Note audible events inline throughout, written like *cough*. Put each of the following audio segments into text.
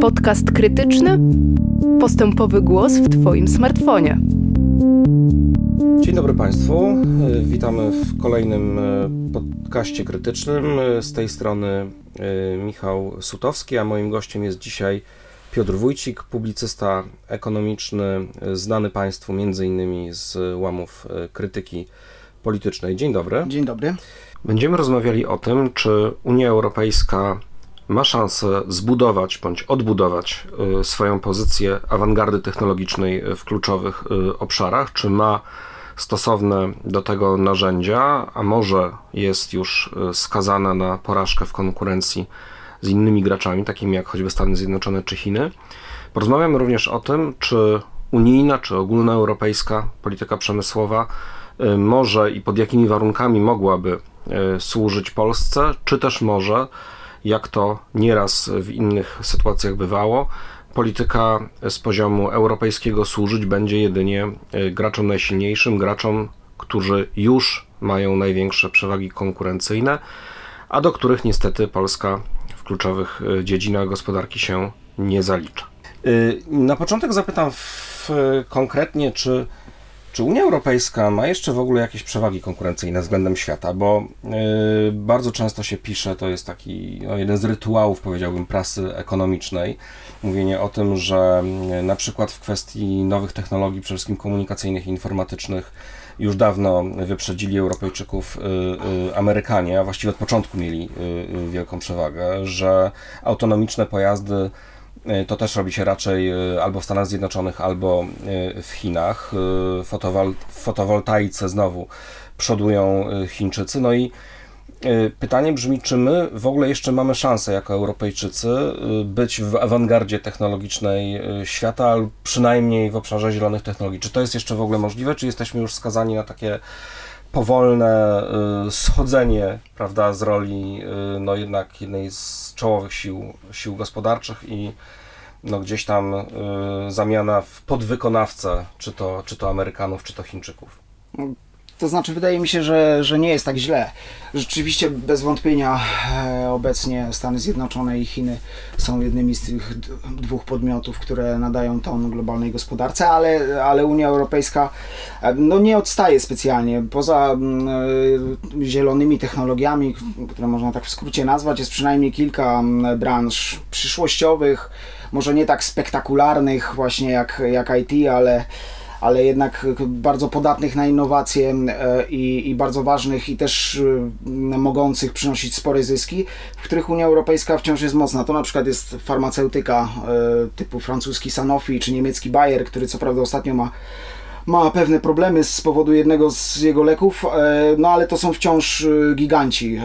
Podcast krytyczny. Postępowy głos w Twoim smartfonie. Dzień dobry Państwu. Witamy w kolejnym e, podcaście krytycznym. Z tej strony e, Michał Sutowski, a moim gościem jest dzisiaj Piotr Wójcik, publicysta ekonomiczny, znany Państwu między innymi z łamów e, krytyki politycznej. Dzień dobry. Dzień dobry. Będziemy rozmawiali o tym, czy Unia Europejska ma szansę zbudować bądź odbudować y, swoją pozycję awangardy technologicznej w kluczowych y, obszarach, czy ma stosowne do tego narzędzia, a może jest już y, skazana na porażkę w konkurencji z innymi graczami, takimi jak choćby Stany Zjednoczone czy Chiny. Porozmawiamy również o tym, czy unijna czy ogólnoeuropejska polityka przemysłowa może i pod jakimi warunkami mogłaby służyć Polsce, czy też może jak to nieraz w innych sytuacjach bywało, polityka z poziomu europejskiego służyć będzie jedynie e, graczom najsilniejszym, graczom, którzy już mają największe przewagi konkurencyjne, a do których niestety Polska w kluczowych e, dziedzinach gospodarki się nie zalicza. E, na początek zapytam w, konkretnie, czy czy Unia Europejska ma jeszcze w ogóle jakieś przewagi konkurencyjne względem świata? Bo yy, bardzo często się pisze, to jest taki no, jeden z rytuałów, powiedziałbym, prasy ekonomicznej, mówienie o tym, że yy, na przykład w kwestii nowych technologii, przede wszystkim komunikacyjnych i informatycznych, już dawno wyprzedzili Europejczyków yy, Amerykanie, a właściwie od początku mieli wielką przewagę, że autonomiczne pojazdy to też robi się raczej e, albo w Stanach Zjednoczonych, albo e, w Chinach. W fotowoltaice znowu przodują Chińczycy. No i pytanie brzmi, czy my w ogóle jeszcze mamy szansę jako Europejczycy być w awangardzie technologicznej świata, albo przynajmniej w obszarze zielonych technologii. Czy to jest jeszcze w ogóle możliwe, czy jesteśmy już skazani na takie powolne schodzenie prawda, z roli no jednak jednej z czołowych sił, sił gospodarczych i no gdzieś tam y, zamiana w podwykonawcę, czy to, czy to Amerykanów, czy to Chińczyków. To znaczy, wydaje mi się, że, że nie jest tak źle. Rzeczywiście, bez wątpienia, e, obecnie Stany Zjednoczone i Chiny są jednymi z tych dwóch podmiotów, które nadają ton globalnej gospodarce, ale, ale Unia Europejska e, no, nie odstaje specjalnie. Poza y, zielonymi technologiami, które można tak w skrócie nazwać, jest przynajmniej kilka branż przyszłościowych, może nie tak spektakularnych właśnie jak, jak IT, ale ale jednak bardzo podatnych na innowacje e, i, i bardzo ważnych i też e, mogących przynosić spore zyski, w których Unia Europejska wciąż jest mocna. To na przykład jest farmaceutyka e, typu francuski Sanofi czy niemiecki Bayer, który co prawda ostatnio ma ma pewne problemy z powodu jednego z jego leków, e, no ale to są wciąż e, giganci.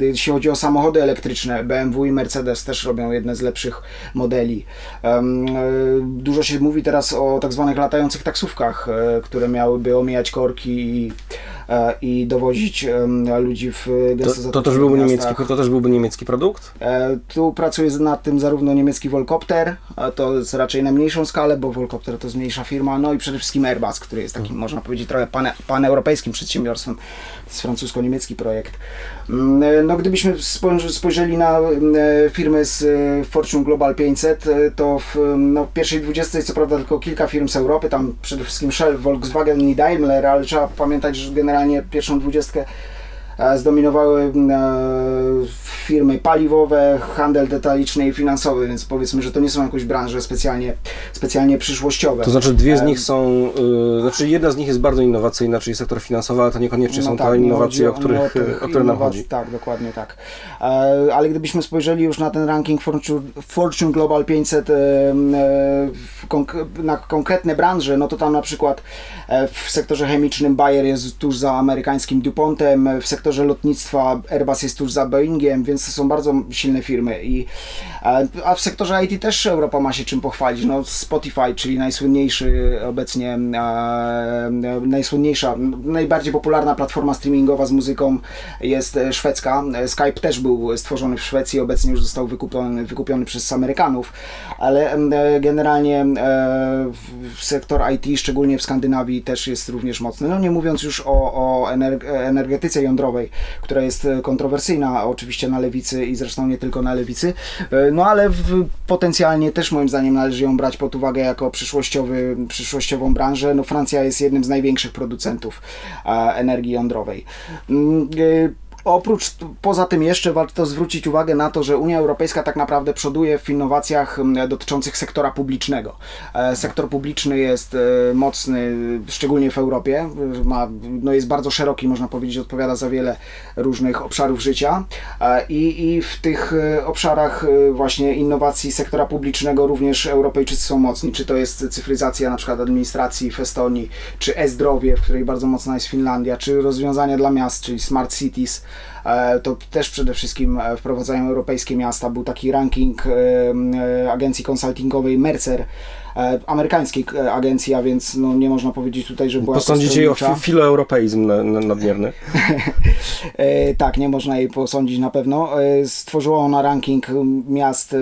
E, jeśli chodzi o samochody elektryczne, BMW i Mercedes też robią jedne z lepszych modeli. Dużo się mówi teraz o tak zwanych latających taksówkach, które miałyby omijać korki i i dowozić ludzi w gęsto to, to też byłby niemiecki, To też byłby niemiecki produkt? E, tu pracuje nad tym zarówno niemiecki Volcopter, to jest raczej na mniejszą skalę, bo Volcopter to jest mniejsza firma, no i przede wszystkim Airbus, który jest takim, hmm. można powiedzieć, trochę pane, paneuropejskim przedsiębiorstwem. Jest francusko-niemiecki projekt. Mm, e, no gdybyśmy spojrzeli na firmy z Fortune Global 500, to w no, pierwszej 20 co prawda tylko kilka firm z Europy, tam przede wszystkim Shell, Volkswagen i Daimler, ale trzeba pamiętać, że generalnie pierwszą dwudziestkę e, zdominowały e, firmy paliwowe, handel detaliczny i finansowy, więc powiedzmy, że to nie są jakieś branże specjalnie, specjalnie przyszłościowe. To znaczy dwie z nich są, yy, znaczy jedna z nich jest bardzo innowacyjna, czyli sektor finansowy, ale to niekoniecznie no są tak, te innowacje, o, których, o, o które nam chodzi. Tak, dokładnie tak. E, ale gdybyśmy spojrzeli już na ten ranking Fortune, Fortune Global 500 e, e, na konkretne branże, no to tam na przykład e, w sektorze chemicznym Bayer jest tuż za amerykańskim DuPontem, w sektorze lotnictwa Airbus jest tuż za Boeingiem, więc to są bardzo silne firmy. I, a w sektorze IT też Europa ma się czym pochwalić. No, Spotify, czyli najsłynniejszy obecnie, najsłynniejsza, najbardziej popularna platforma streamingowa z muzyką jest szwedzka. Skype też był stworzony w Szwecji, obecnie już został wykupiony, wykupiony przez Amerykanów, ale generalnie sektor IT, szczególnie w Skandynawii, też jest również mocny. No nie mówiąc już o, o energetyce jądrowej, która jest kontrowersyjna oczywiście na lewicy i zresztą nie tylko na lewicy, no ale w, potencjalnie też moim zdaniem należy ją brać pod uwagę jako przyszłościowy, przyszłościową branżę. No Francja jest jednym z największych producentów energii jądrowej. Oprócz, poza tym jeszcze warto zwrócić uwagę na to, że Unia Europejska tak naprawdę przoduje w innowacjach dotyczących sektora publicznego. E, sektor publiczny jest e, mocny, szczególnie w Europie, ma, no jest bardzo szeroki, można powiedzieć, odpowiada za wiele różnych obszarów życia e, i, i w tych obszarach właśnie innowacji sektora publicznego również Europejczycy są mocni, czy to jest cyfryzacja na przykład administracji w Estonii, czy e-zdrowie, w której bardzo mocna jest Finlandia, czy rozwiązania dla miast, czyli smart cities, E, to też przede wszystkim e, wprowadzają europejskie miasta. Był taki ranking e, agencji konsultingowej Mercer, amerykańskiej agencji, a więc no, nie można powiedzieć tutaj, że była Posądzić jej o filoeuropeizm nadmierny? *laughs* tak, nie można jej posądzić na pewno. Stworzyła ona ranking miast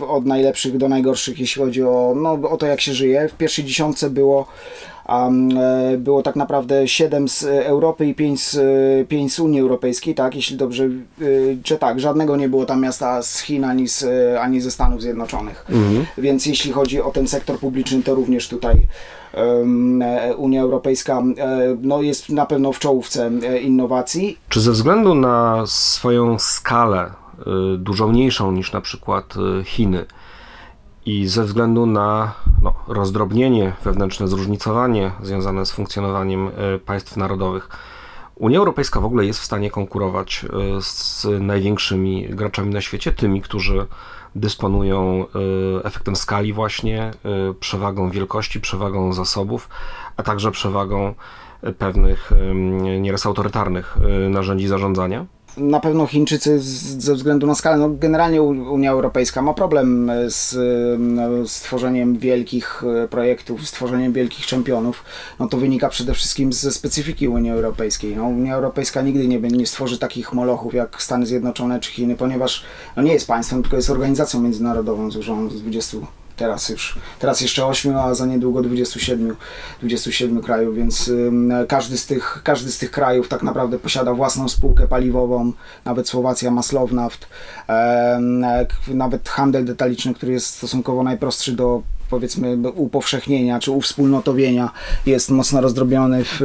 od najlepszych do najgorszych, jeśli chodzi o, no, o to, jak się żyje. W pierwszej dziesiątce było a e, było tak naprawdę 7 z Europy i 5 z, 5 z Unii Europejskiej, tak, jeśli dobrze, czy tak, żadnego nie było tam miasta z Chin ani, z, ani ze Stanów Zjednoczonych. Mhm. Więc jeśli chodzi o ten sektor publiczny, to również tutaj Unia Europejska e, no, jest na pewno w czołówce e, innowacji. Czy ze względu na swoją skalę, dużo mniejszą niż na przykład Chiny, i ze względu na rozdrobnienie, wewnętrzne zróżnicowanie związane z funkcjonowaniem e, państw narodowych, Unia Europejska w ogóle jest w stanie konkurować e, z największymi graczami na świecie, tymi, którzy dysponują e, efektem skali właśnie, przewagą wielkości, przewagą zasobów, a także przewagą pewnych nieraz autorytarnych narzędzi zarządzania? Na pewno Chińczycy ze względu na skalę, no generalnie Unia Europejska ma problem z, stworzeniem wielkich e, projektów, stworzeniem wielkich czempionów. No to wynika przede wszystkim ze specyfiki Unii Europejskiej. No, Unia Europejska nigdy nie, nie stworzy takich molochów jak Stany Zjednoczone czy Chiny, ponieważ no nie jest państwem, tylko jest organizacją międzynarodową złożoną z 20 teraz już, teraz jeszcze 8, a za niedługo 27, 27 krajów, więc każdy z, tych, każdy z tych krajów tak naprawdę posiada własną spółkę paliwową, nawet Słowacja ma Slovnaft, nawet handel detaliczny, który jest stosunkowo najprostszy do powiedzmy upowszechnienia czy uwspólnotowienia jest mocno rozdrobiony w,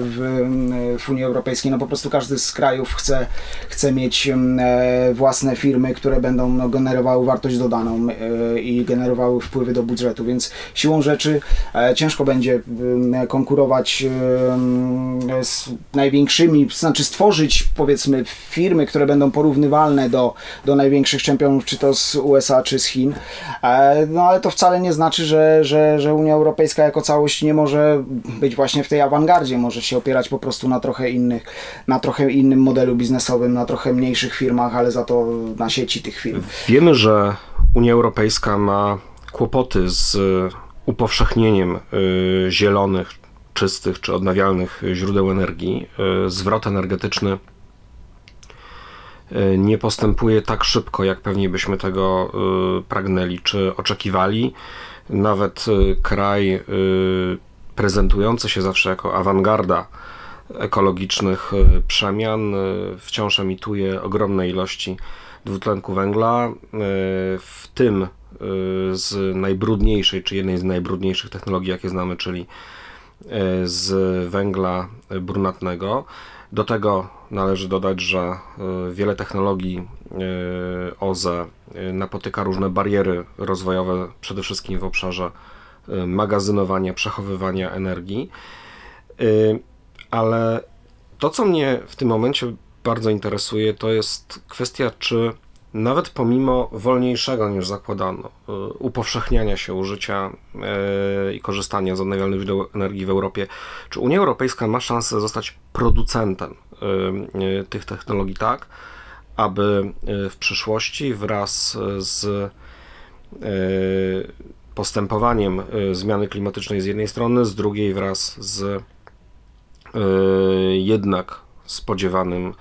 w, w Unii Europejskiej. No po prostu każdy z krajów chce, chce mieć e, własne firmy, które będą no, generowały wartość dodaną e, i generowały wpływy do budżetu, więc siłą rzeczy e, ciężko będzie konkurować z największymi, znaczy stworzyć powiedzmy firmy, które będą porównywalne do, do największych czempionów, czy to z USA, czy z Chin. No ale to wcale nie znaczy, że, że, że Unia Europejska jako całość nie może być właśnie w tej awangardzie, może się opierać po prostu na trochę innych, na trochę innym modelu biznesowym, na trochę mniejszych firmach, ale za to na sieci tych firm. Wiemy, że Unia Europejska ma kłopoty z upowszechnieniem y, zielonych, czystych czy odnawialnych źródeł energii. Y, zwrot energetyczny nie postępuje tak szybko, jak pewnie byśmy tego y, pragnęli czy oczekiwali. Nawet y, kraj prezentujący się zawsze jako awangarda ekologicznych przemian wciąż emituje ogromne ilości dwutlenku węgla, w tym z najbrudniejszej, czy jednej z najbrudniejszych technologii, jakie znamy, czyli z węgla brunatnego. Do tego należy dodać, że e, wiele technologii e, OZE e, napotyka różne bariery rozwojowe, przede wszystkim w obszarze magazynowania, przechowywania energii. Ale to, co mnie w tym momencie bardzo interesuje, to jest kwestia, czy nawet pomimo wolniejszego niż zakładano y, upowszechniania się użycia y, i korzystania z odnawialnych źródeł energii w Europie, czy Unia Europejska ma szansę zostać producentem y, tych technologii tak, aby w przyszłości wraz z postępowaniem zmiany klimatycznej z jednej strony, z drugiej wraz z jednak spodziewanym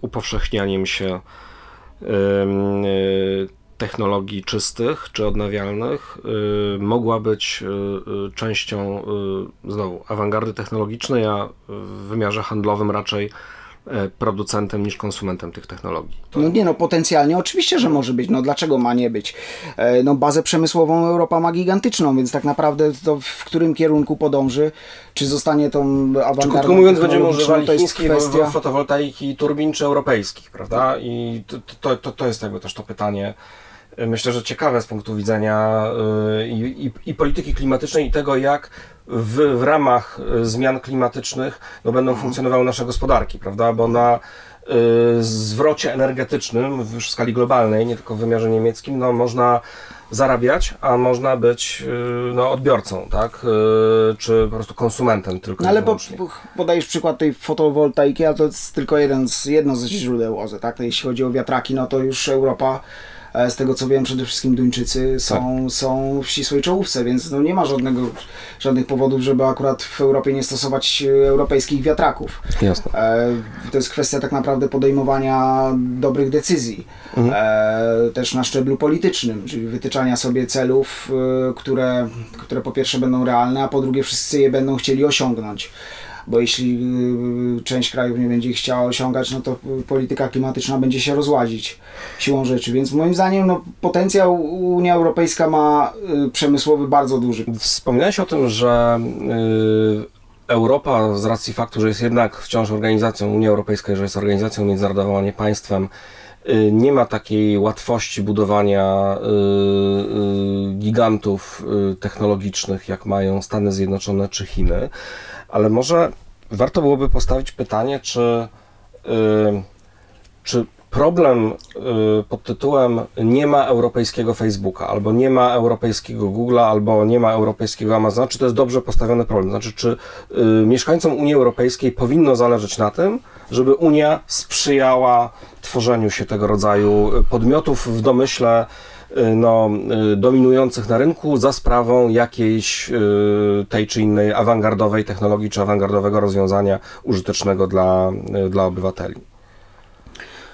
upowszechnianiem się technologii czystych czy odnawialnych y, mogła być y, częścią znowu awangardy technologicznej, a w wymiarze handlowym raczej producentem niż konsumentem tych technologii. No nie no, potencjalnie oczywiście, że może być. No dlaczego ma nie być? E, No bazę przemysłową Europa ma gigantyczną, więc tak naprawdę to w którym kierunku podąży, czy zostanie tą awangardą Czy krótko mówiąc będziemy używali to jest kwestia... fotowoltaiki turbin czy europejskich, prawda? I to, to, to, to jest jakby też to pytanie. Myślę, że ciekawe z punktu widzenia y, i, i, polityki klimatycznej i tego, jak w, w ramach y, zmian klimatycznych no, będą funkcjonowały nasze gospodarki, prawda? Bo na y, zwrocie energetycznym w skali globalnej, nie tylko w wymiarze niemieckim, no, można zarabiać, a można być y, no, odbiorcą, tak? Czy po prostu konsumentem tylko. No ale po, podajesz przykład tej fotowoltaiki, a to jest tylko jeden z, jedno ze źródeł OZE, tak? Jeśli chodzi o wiatraki, no to już Europa, e, z tego co wiem, przede wszystkim Duńczycy są, Tak. są w ścisłej czołówce, więc no nie ma żadnego, żadnych powodów, żeby akurat w Europie nie stosować e, europejskich wiatraków. Jasne. E, To jest kwestia tak naprawdę podejmowania dobrych decyzji, e, też na szczeblu politycznym, czyli wytyczania sobie celów, e, które, które po pierwsze będą realne, a po drugie wszyscy je będą chcieli osiągnąć. Bo jeśli y, część krajów nie będzie ich chciała osiągać, no to y, polityka klimatyczna będzie się rozłazić siłą rzeczy. Więc moim zdaniem no, potencjał Unia Europejska ma y, przemysłowy bardzo duży. Wspominałeś o tym, że y, Europa z racji faktu, że jest jednak wciąż organizacją Unii Europejskiej, że jest organizacją międzynarodową, a nie państwem, y, nie ma takiej łatwości budowania y, y, gigantów y, technologicznych, jak mają Stany Zjednoczone czy Chiny, ale może warto byłoby postawić pytanie, czy, y, czy problem y, pod tytułem nie ma europejskiego Facebooka, albo nie ma europejskiego Google'a, albo nie ma europejskiego Amazona, czy to jest dobrze postawiony problem? Znaczy, czy y, mieszkańcom Unii Europejskiej powinno zależeć na tym, żeby Unia sprzyjała tworzeniu się tego rodzaju y, podmiotów w domyśle no, dominujących na rynku za sprawą jakiejś tej czy innej awangardowej technologii czy awangardowego rozwiązania użytecznego dla, dla obywateli.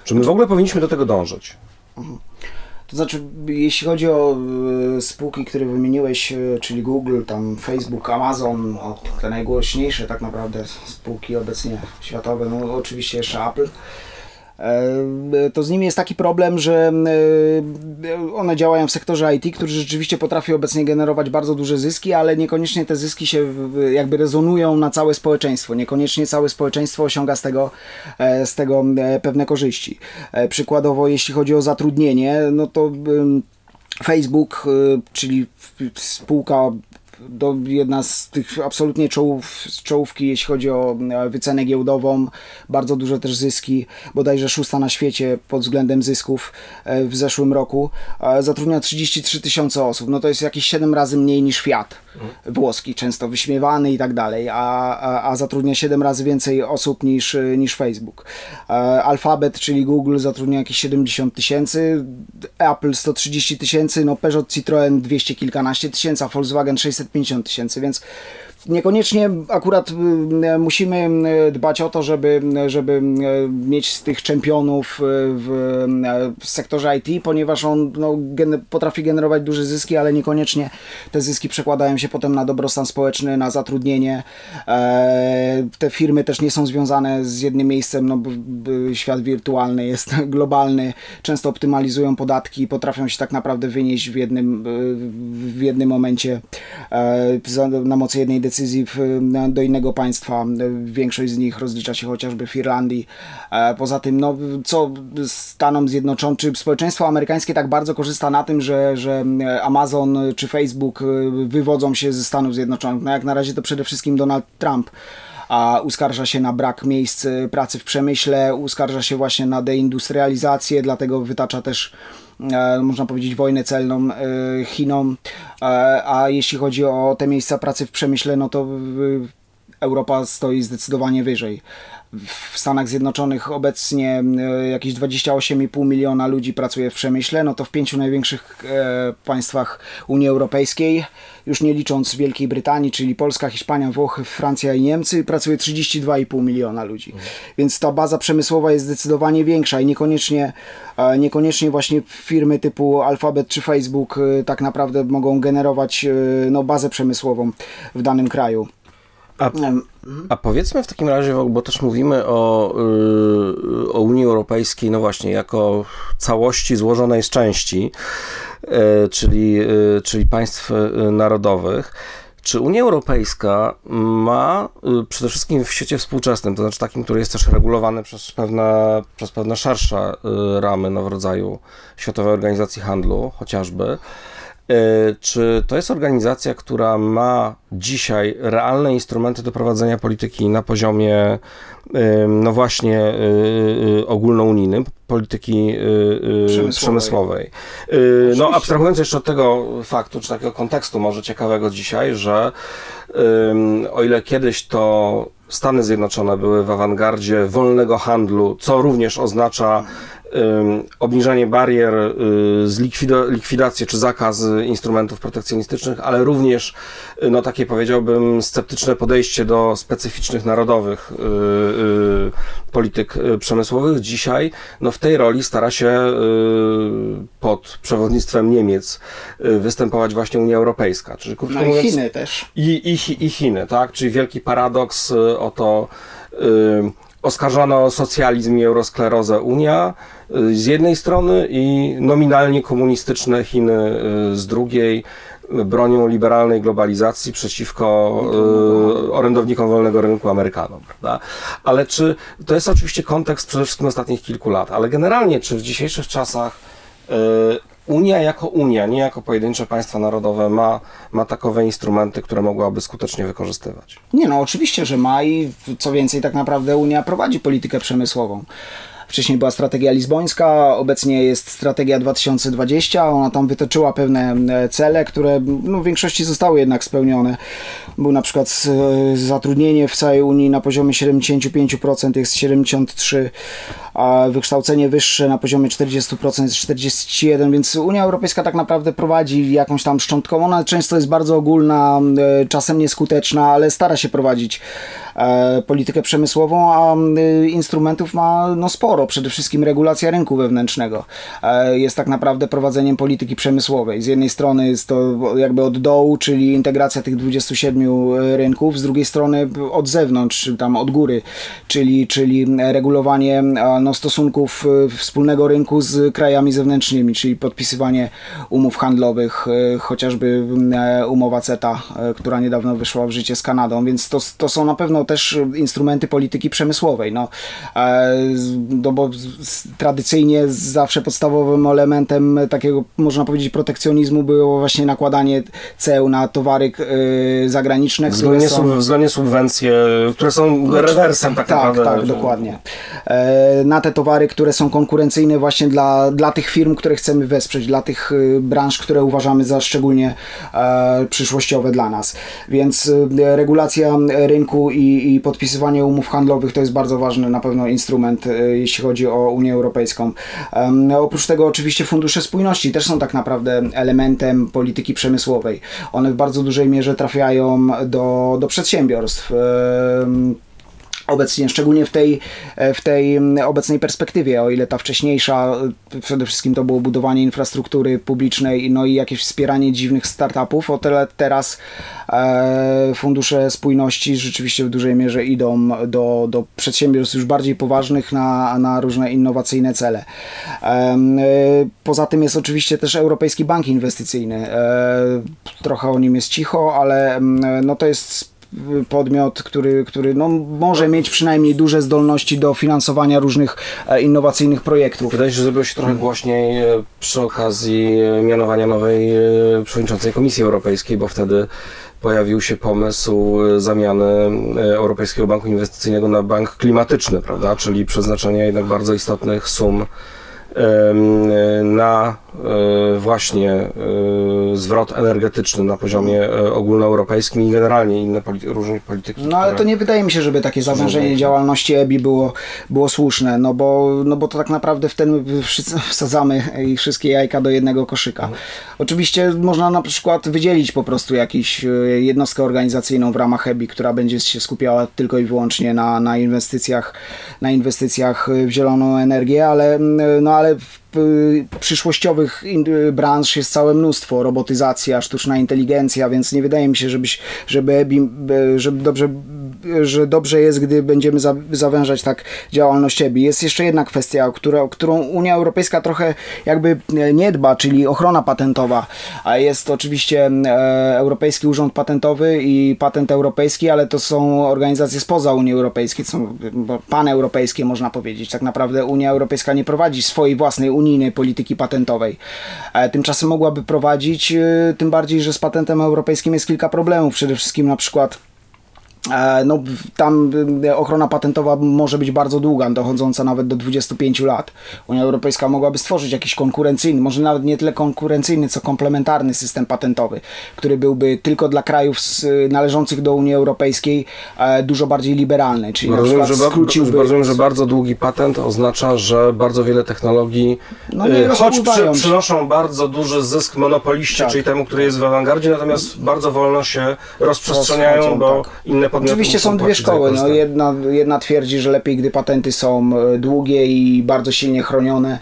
Czy my w ogóle powinniśmy do tego dążyć? To znaczy, jeśli chodzi o y, spółki, które wymieniłeś, y, czyli Google, tam Facebook, Amazon, te najgłośniejsze tak naprawdę spółki obecnie światowe, no oczywiście jeszcze Apple, e, to z nimi jest taki problem, że y, one działają w sektorze IT, który rzeczywiście potrafi obecnie generować bardzo duże zyski, ale niekoniecznie te zyski się jakby rezonują na całe społeczeństwo. Niekoniecznie całe społeczeństwo osiąga z tego, e, z tego e, pewne korzyści. E, Przykładowo, jeśli chodzi o zatrudnienie, no to Facebook, y, czyli spółka do, jedna z tych absolutnie czołów, czołówki, jeśli chodzi o e, wycenę giełdową, bardzo duże też zyski, bodajże szósta na świecie pod względem zysków e, w zeszłym roku, e, zatrudnia 33 tysiące osób, no to jest jakieś 7 razy mniej niż Fiat. Włoski, często wyśmiewany i tak dalej, a, a, a zatrudnia 7 razy więcej osób niż, niż Facebook. Alphabet, czyli Google zatrudnia jakieś 70 tysięcy, Apple 130 tysięcy, no Peugeot, Citroën 200 kilkanaście tysięcy, a Volkswagen 650 tysięcy, więc niekoniecznie akurat y, musimy y, dbać o to, żeby, żeby y, mieć z tych czempionów w, w sektorze IT, ponieważ on no, gen- potrafi generować duże zyski, ale niekoniecznie te zyski przekładają się potem na dobrostan społeczny, na zatrudnienie. E, te firmy też nie są związane z jednym miejscem, no świat wirtualny jest *laughs* globalny, często optymalizują podatki i potrafią się tak naprawdę wynieść w jednym, w jednym momencie e, na mocy jednej decyzji na- do innego państwa. Większość z nich rozlicza się chociażby w Irlandii. E, Poza tym, no, co Stanom Zjednoczonym, czy społeczeństwo amerykańskie tak bardzo korzysta na tym, że, że Amazon czy Facebook y, wywodzą się ze Stanów Zjednoczonych? No jak na razie to przede wszystkim Donald Trump a uskarża się na brak miejsc y, pracy w przemyśle, uskarża się właśnie na deindustrializację, dlatego wytacza też e, można powiedzieć wojnę celną e, Chinom, e, a jeśli chodzi o te miejsca pracy w przemyśle, no to Europa stoi zdecydowanie wyżej. W Stanach Zjednoczonych obecnie e, jakieś 28,5 miliona ludzi pracuje w przemyśle, no to w pięciu największych e, państwach Unii Europejskiej, już nie licząc Wielkiej Brytanii, czyli Polska, Hiszpania, Włochy, Francja i Niemcy, pracuje 32,5 miliona ludzi. Więc ta baza przemysłowa jest zdecydowanie większa i niekoniecznie, e, niekoniecznie właśnie firmy typu Alphabet czy Facebook tak naprawdę mogą generować no, bazę przemysłową w danym kraju. A, a powiedzmy w takim razie, bo też mówimy o, y, o Unii Europejskiej, no właśnie, jako całości złożonej z części, y, czyli, y, czyli państw narodowych. Czy Unia Europejska ma przede wszystkim w świecie współczesnym, to znaczy takim, który jest też regulowany przez pewne, przez pewne szersze ramy no, w rodzaju Światowej Organizacji Handlu chociażby, czy to jest organizacja, która ma dzisiaj realne instrumenty do prowadzenia polityki na poziomie, no właśnie, e, e, ogólnounijnym, polityki przemysłowej? przemysłowej. No, abstrahując jeszcze od tego faktu, czy takiego kontekstu może ciekawego dzisiaj, że o ile kiedyś to Stany Zjednoczone były w awangardzie wolnego handlu, co również oznacza obniżanie barier, y, likwidację czy zakaz instrumentów protekcjonistycznych, ale również, y, no takie powiedziałbym, sceptyczne podejście do specyficznych narodowych y, polityk przemysłowych. Dzisiaj no w tej roli stara się pod przewodnictwem Niemiec występować właśnie Unia Europejska. Czyli, no mówiąc, i Chiny też. I, i, I Chiny, tak? Czyli wielki paradoks o to, oskarżano o socjalizm i eurosklerozę Unia z jednej strony i nominalnie komunistyczne Chiny y, z drugiej bronią liberalnej globalizacji przeciwko y, orędownikom wolnego rynku Amerykanom, prawda? Ale czy to jest oczywiście kontekst przede wszystkim ostatnich kilku lat, ale generalnie czy w dzisiejszych czasach Unia jako Unia, nie jako pojedyncze państwa narodowe, ma, ma takowe instrumenty, które mogłaby skutecznie wykorzystywać. Nie, no oczywiście, że ma i co więcej, tak naprawdę Unia prowadzi politykę przemysłową. Wcześniej była strategia lizbońska, obecnie jest strategia 2020. Ona tam wytoczyła pewne e, cele, które no, w większości zostały jednak spełnione. Był na przykład e, zatrudnienie w całej Unii na poziomie 75%, jest 73%, wykształcenie wyższe na poziomie 40% jest 41%, więc Unia Europejska tak naprawdę prowadzi jakąś tam szczątką. Ona często jest bardzo ogólna, e, czasem nieskuteczna, ale stara się prowadzić politykę przemysłową, a instrumentów ma no, sporo. Przede wszystkim regulacja rynku wewnętrznego e, jest tak naprawdę prowadzeniem polityki przemysłowej. Z jednej strony jest to jakby od dołu, czyli integracja tych 27 rynków, z drugiej strony od zewnątrz, tam od góry, czyli, czyli regulowanie no, stosunków e, wspólnego rynku z krajami zewnętrznymi, czyli podpisywanie umów handlowych, e, chociażby umowa CETA, która niedawno wyszła w życie z Kanadą, więc to, to są na pewno też instrumenty polityki przemysłowej. No, no bo tradycyjnie zawsze podstawowym elementem takiego, można powiedzieć, protekcjonizmu było właśnie nakładanie ceł na towary zagraniczne. Względnie, są... względnie subwencje, które są znaczy, rewersem tak, tak naprawdę. Tak, tak, dokładnie. E, na te towary, które są konkurencyjne właśnie dla, dla tych firm, które chcemy wesprzeć, dla tych y, branż, które uważamy za szczególnie e, przyszłościowe dla nas. Więc y, regulacja rynku i, i podpisywanie umów handlowych to jest bardzo ważny na pewno instrument, y, jeśli chodzi o Unię Europejską. Oprócz tego oczywiście fundusze spójności też są tak naprawdę elementem polityki przemysłowej. One w bardzo dużej mierze trafiają do, do przedsiębiorstw obecnie, szczególnie w tej, w tej obecnej perspektywie, o ile ta wcześniejsza przede wszystkim to było budowanie infrastruktury publicznej, no i jakieś wspieranie dziwnych startupów, o tyle teraz e, fundusze spójności rzeczywiście w dużej mierze idą do, do przedsiębiorstw już bardziej poważnych na, na różne innowacyjne cele. E, poza tym jest oczywiście też Europejski Bank Inwestycyjny. E, trochę o nim jest cicho, ale no to jest podmiot, który, który no, może mieć przynajmniej duże zdolności do finansowania różnych e, innowacyjnych projektów. Wydaje się, że zrobiło się trochę głośniej e, przy okazji e, mianowania nowej przewodniczącej Komisji Europejskiej, bo wtedy pojawił się pomysł zamiany Europejskiego Banku Inwestycyjnego na bank klimatyczny, prawda? Czyli przeznaczenia jednak bardzo istotnych sum na właśnie e, zwrot energetyczny na poziomie e, ogólnoeuropejskim i generalnie inne polity polityki. No ale to nie wydaje mi się, żeby takie zawężenie działalności EBI było, było słuszne, no bo, no bo to tak naprawdę w ten *laughs* wsadzamy ich wszystkie jajka do jednego koszyka. Mhm. Oczywiście można na przykład wydzielić po prostu jakąś e, jednostkę organizacyjną w ramach HEBI, która będzie się skupiała tylko i wyłącznie na, na inwestycjach, na inwestycjach w zieloną energię, ale, no ale przyszłościowych branż jest całe mnóstwo, robotyzacja, sztuczna inteligencja, więc nie wydaje mi się, żebyś, żeby, EBI, żeby dobrze, że dobrze jest, gdy będziemy za, zawężać tak działalność EBI. Jest jeszcze jedna kwestia, która, którą Unia Europejska trochę jakby nie dba, czyli ochrona patentowa, a jest oczywiście e, Europejski Urząd Patentowy i Patent Europejski, ale to są organizacje spoza Unii Europejskiej, są paneuropejskie można powiedzieć. Tak naprawdę Unia Europejska nie prowadzi swojej własnej unijnej polityki patentowej. E, tymczasem mogłaby prowadzić, e, tym bardziej, że z patentem europejskim jest kilka problemów. Przede wszystkim na przykład E, no, tam e, ochrona patentowa może być bardzo długa, dochodząca nawet do 25 lat. Unia Europejska mogłaby stworzyć jakiś konkurencyjny, może nawet nie tyle konkurencyjny, co komplementarny system patentowy, który byłby tylko dla krajów należących do Unii Europejskiej e, dużo bardziej liberalny. Czyli rozumiem, że, skróciłby... rozumiem, że bardzo długi patent oznacza, że bardzo wiele technologii, no choć przy, przynoszą bardzo duży zysk monopoliście, tak. czyli temu, który jest w awangardzie, natomiast bardzo wolno się rozprzestrzeniają, bo tak. inne Oczywiście są dwie szkoły. No, jedna, jedna twierdzi, że lepiej, gdy patenty są e, długie i bardzo silnie chronione,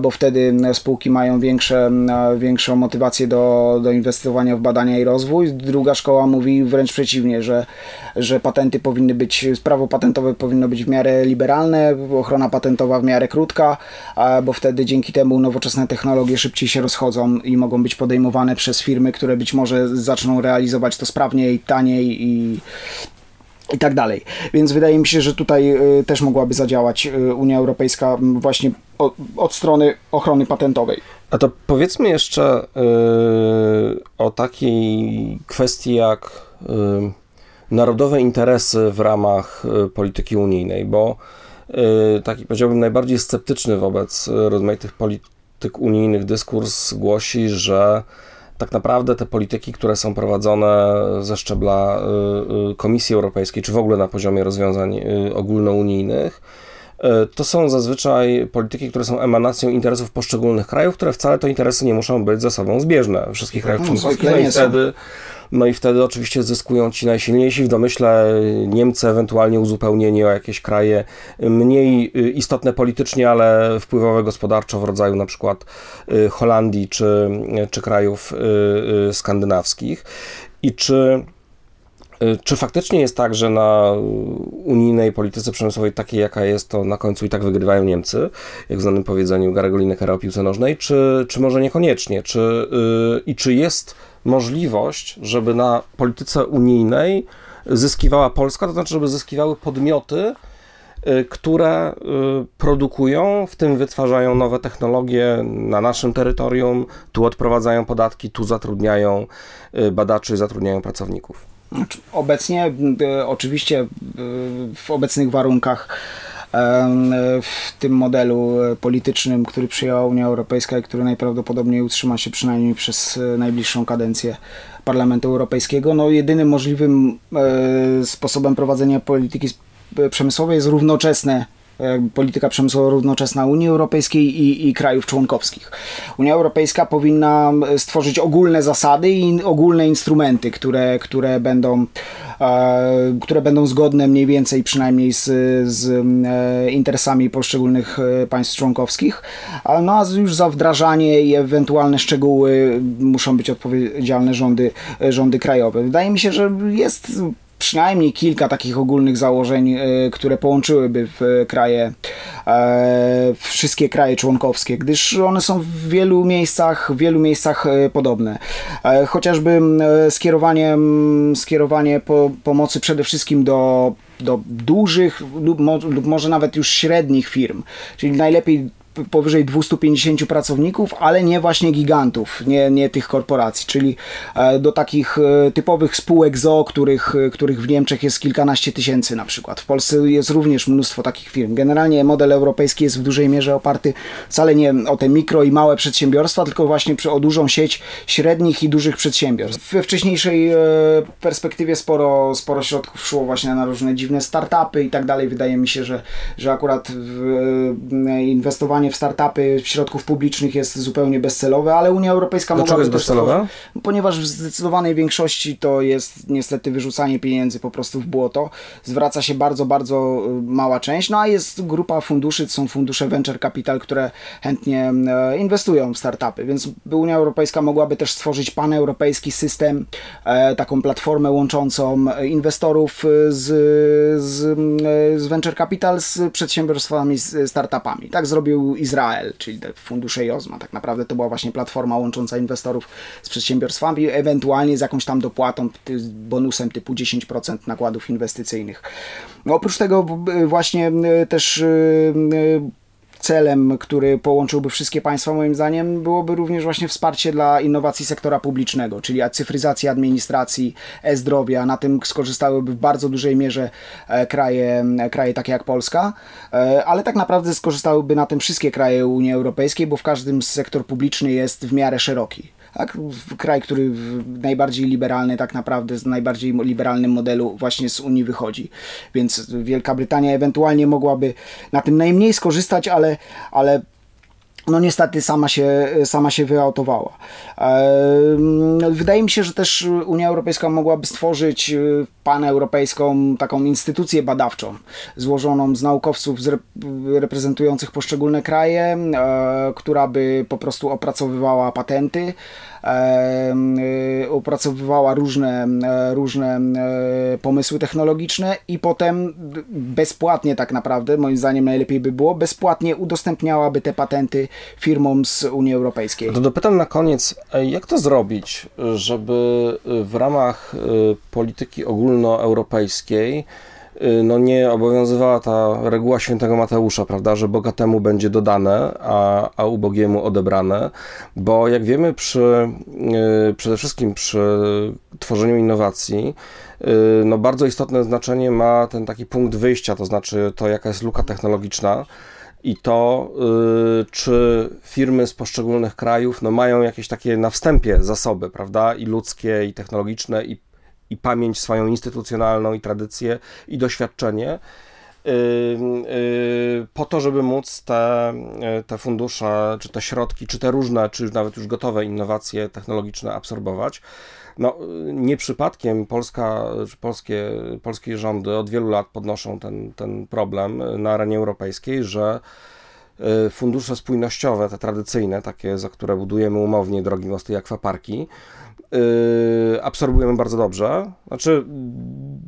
bo wtedy spółki mają większe, większą motywację do, do inwestowania w badania i rozwój. Druga szkoła mówi wręcz przeciwnie, że, że patenty powinny być, prawo patentowe powinno być w miarę liberalne, ochrona patentowa w miarę krótka, bo wtedy dzięki temu nowoczesne technologie szybciej się rozchodzą i mogą być podejmowane przez firmy, które być może zaczną realizować to sprawniej, taniej i i tak dalej. Więc wydaje mi się, że tutaj y, też mogłaby zadziałać y, Unia Europejska właśnie od strony ochrony patentowej. A to powiedzmy jeszcze y, o takiej kwestii jak narodowe interesy w ramach polityki unijnej, bo taki powiedziałbym najbardziej sceptyczny wobec rozmaitych polityk unijnych dyskurs głosi, że tak naprawdę te polityki, które są prowadzone ze szczebla y, y, Komisji Europejskiej, czy w ogóle na poziomie rozwiązań y, ogólnounijnych, to są zazwyczaj polityki, które są emanacją interesów poszczególnych krajów, które wcale to interesy nie muszą być ze sobą zbieżne. Wszystkich krajów no, członkowskich. No i wtedy no i wtedy oczywiście zyskują ci najsilniejsi, w domyśle Niemcy, ewentualnie uzupełnieni o jakieś kraje mniej y, istotne politycznie, ale wpływowe gospodarczo w rodzaju na przykład y, Holandii czy, czy krajów y, skandynawskich. I czy czy faktycznie jest tak, że na unijnej polityce przemysłowej takiej, jaka jest, to na końcu i tak wygrywają Niemcy, jak w znanym powiedzeniu Garego Linekera o piłce nożnej, czy, czy może niekoniecznie? Czy, yy, I czy jest możliwość, żeby na polityce unijnej zyskiwała Polska, to znaczy, żeby zyskiwały podmioty, y, które y, produkują, w tym wytwarzają nowe technologie na naszym terytorium, tu odprowadzają podatki, tu zatrudniają y, badaczy, zatrudniają pracowników. Znaczy, obecnie, oczywiście w obecnych warunkach w tym modelu politycznym, który przyjęła Unia Europejska i który najprawdopodobniej utrzyma się przynajmniej przez e, najbliższą kadencję Parlamentu Europejskiego. No, jedynym możliwym e, sposobem prowadzenia polityki przemysłowej jest równoczesne polityka przemysłowa równoczesna Unii Europejskiej i, i krajów członkowskich. Unia Europejska powinna stworzyć ogólne zasady i ogólne instrumenty, które, które będą e, które będą zgodne mniej więcej przynajmniej z, z e, interesami poszczególnych e, państw członkowskich, no a już za wdrażanie i ewentualne szczegóły muszą być odpowiedzialne rządy, rządy krajowe. Wydaje mi się, że jest przynajmniej kilka takich ogólnych założeń, e, które połączyłyby w kraje, e, wszystkie kraje członkowskie, gdyż one są w wielu miejscach, w wielu miejscach e, podobne. Chociażby skierowanie, skierowanie po, pomocy przede wszystkim do do dużych lub, lub może nawet już średnich firm. Czyli najlepiej powyżej 250 pracowników, ale nie właśnie gigantów, nie, nie tych korporacji, czyli e, do takich e, typowych spółek ZO, których, e, których w Niemczech jest kilkanaście tysięcy na przykład. W Polsce jest również mnóstwo takich firm. Generalnie model europejski jest w dużej mierze oparty wcale nie o te mikro i małe przedsiębiorstwa, tylko właśnie o dużą sieć średnich i dużych przedsiębiorstw. We wcześniejszej perspektywie sporo, sporo środków szło właśnie na różne dziwne startupy i tak dalej. Wydaje mi się, że, że akurat inwestowanie inwestowanie w startupy środków publicznych jest zupełnie bezcelowe, ale Unia Europejska Dlaczego mogłaby jest bezcelowe? Ponieważ w zdecydowanej większości to jest niestety wyrzucanie pieniędzy po prostu w błoto. Zwraca się bardzo, bardzo y, mała część, no a jest grupa funduszy, to są fundusze venture capital, które chętnie e, inwestują w startupy, więc Unia Europejska mogłaby też stworzyć paneuropejski system, e, taką platformę łączącą e, inwestorów e, z, z, z venture capital z przedsiębiorstwami, z startupami. Tak zrobił Izrael, czyli fundusze JOZMA. Tak naprawdę to była właśnie platforma łącząca inwestorów z przedsiębiorstwami, ewentualnie z jakąś tam dopłatą, bonusem typu 10% nakładów inwestycyjnych. No, oprócz tego właśnie e, też e, e, celem, który połączyłby wszystkie państwa, moim zdaniem, byłoby również właśnie wsparcie dla innowacji sektora publicznego, czyli cyfryzacji administracji, e-zdrowia. Na tym skorzystałyby w bardzo dużej mierze e, kraje, e, kraje takie jak Polska, e, ale tak naprawdę skorzystałyby na tym wszystkie kraje Unii Europejskiej, bo w każdym sektor publiczny jest w miarę szeroki. Tak, w- kraj, który najbardziej liberalny, tak naprawdę z najbardziej liberalnym modelu właśnie z Unii wychodzi. Więc Wielka Brytania ewentualnie mogłaby na tym najmniej skorzystać, ale, ale no niestety sama się, sama się wyautowała. Wydaje mi się, że też Unia Europejska mogłaby stworzyć e, paneuropejską taką instytucję badawczą, złożoną z naukowców reprezentujących poszczególne kraje, e, która by po prostu opracowywała patenty, opracowywała różne, e, różne e, pomysły technologiczne i potem bezpłatnie tak naprawdę, moim zdaniem najlepiej by było, bezpłatnie udostępniałaby te patenty firmom z Unii Europejskiej. To dopytam na koniec, e, jak to zrobić, żeby w ramach polityki ogólnoeuropejskiej no nie obowiązywała ta reguła świętego Mateusza, prawda, że bogatemu będzie dodane, a, a ubogiemu odebrane, bo jak wiemy przy, e, przede wszystkim przy tworzeniu innowacji, e, no bardzo istotne znaczenie ma ten taki punkt wyjścia, to znaczy to jaka jest luka technologiczna, i to, y, czy firmy z poszczególnych krajów no, mają jakieś takie na wstępie zasoby, prawda, i ludzkie, i technologiczne, i, i pamięć swoją instytucjonalną, i tradycję, i doświadczenie, y, y, po to, żeby móc te, y, te fundusze, czy te środki, czy te różne, czy nawet już gotowe innowacje technologiczne absorbować. No, nie przypadkiem Polska, czy polskie, polskie rządy od wielu lat podnoszą ten, ten problem na arenie europejskiej, że fundusze spójnościowe, te tradycyjne, takie, za które budujemy umownie drogi, mosty i akwaparki, yy, absorbujemy bardzo dobrze. Znaczy,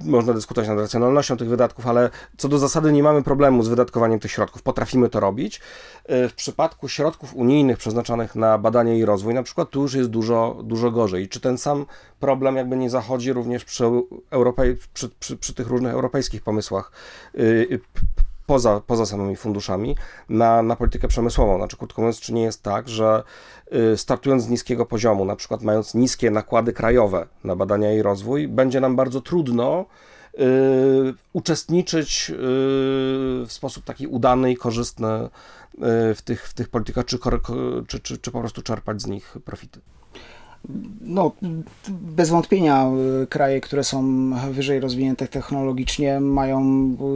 można dyskutować nad racjonalnością tych wydatków, ale co do zasady nie mamy problemu z wydatkowaniem tych środków. Potrafimy to robić. Yy, W przypadku środków unijnych przeznaczonych na badanie i rozwój, na przykład, tu już jest dużo, dużo gorzej. Czy ten sam problem jakby nie zachodzi również przy, Europej, przy, przy, przy tych różnych europejskich pomysłach poza, poza samymi funduszami na, na politykę przemysłową. Znaczy, krótko mówiąc, czy nie jest tak, że y, startując z niskiego poziomu, na przykład mając niskie nakłady krajowe na badania i rozwój, będzie nam bardzo trudno y, uczestniczyć y, w sposób taki udany i korzystny w tych, w tych politykach, czy, czy, czy, czy po prostu czerpać z nich profity. No, bez wątpienia y, kraje, które są wyżej rozwinięte technologicznie, mają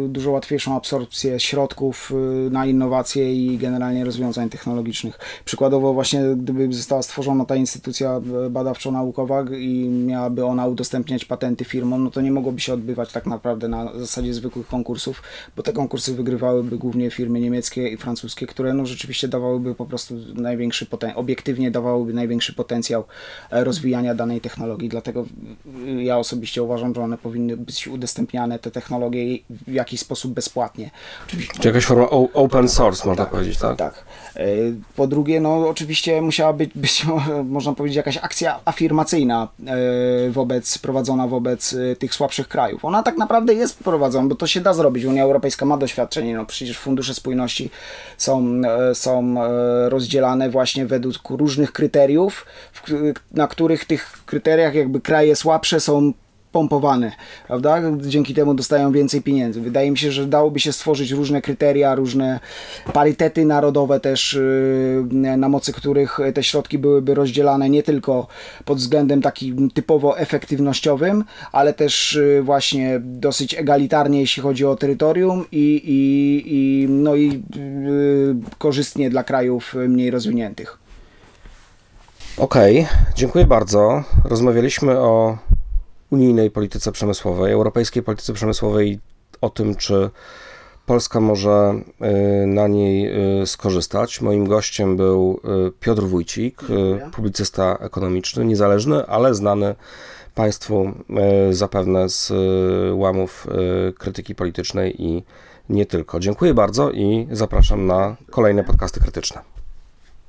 y, dużo łatwiejszą absorpcję środków y, na innowacje i generalnie rozwiązań technologicznych. Przykładowo, właśnie gdyby została stworzona ta instytucja badawczo-naukowa i miałaby ona udostępniać patenty firmom, no to nie mogłoby się odbywać tak naprawdę na zasadzie zwykłych konkursów, bo te konkursy wygrywałyby głównie firmy niemieckie i francuskie, które no rzeczywiście dawałyby po prostu największy potencjał, obiektywnie dawałyby największy potencjał e, rozwijania danej technologii. Dlatego y, ja osobiście uważam, że one powinny być udostępniane, te technologie w jakiś sposób bezpłatnie. Oczywiście, Czy jakaś forma open source, można powiedzieć, tak? tak. E, Po drugie, no oczywiście musiała być, *laughs* być można powiedzieć, jakaś akcja afirmacyjna e, wobec, prowadzona wobec e, tych słabszych krajów. Ona tak naprawdę jest prowadzona, bo to się da zrobić. Unia Europejska ma doświadczenie, no przecież fundusze spójności są, e, są e, rozdzielane właśnie według różnych kryteriów, w, na których tych kryteriach jakby kraje słabsze są pompowane, prawda? Dzięki temu dostają więcej pieniędzy. Wydaje mi się, że dałoby się stworzyć różne kryteria, różne parytety narodowe też, yy, na mocy których te środki byłyby rozdzielane nie tylko pod względem takim typowo efektywnościowym, ale też yy, właśnie dosyć egalitarnie, jeśli chodzi o terytorium i, i, i, no i yy, korzystnie dla krajów mniej rozwiniętych. Okej, dziękuję bardzo. Rozmawialiśmy o unijnej polityce przemysłowej, europejskiej polityce przemysłowej, o tym, czy Polska może y, na niej y, skorzystać. Moim gościem był y, Piotr Wójcik, publicysta ekonomiczny, niezależny, ale znany Państwu zapewne z łamów krytyki politycznej i nie tylko. Dziękuję bardzo i zapraszam na kolejne podcasty krytyczne.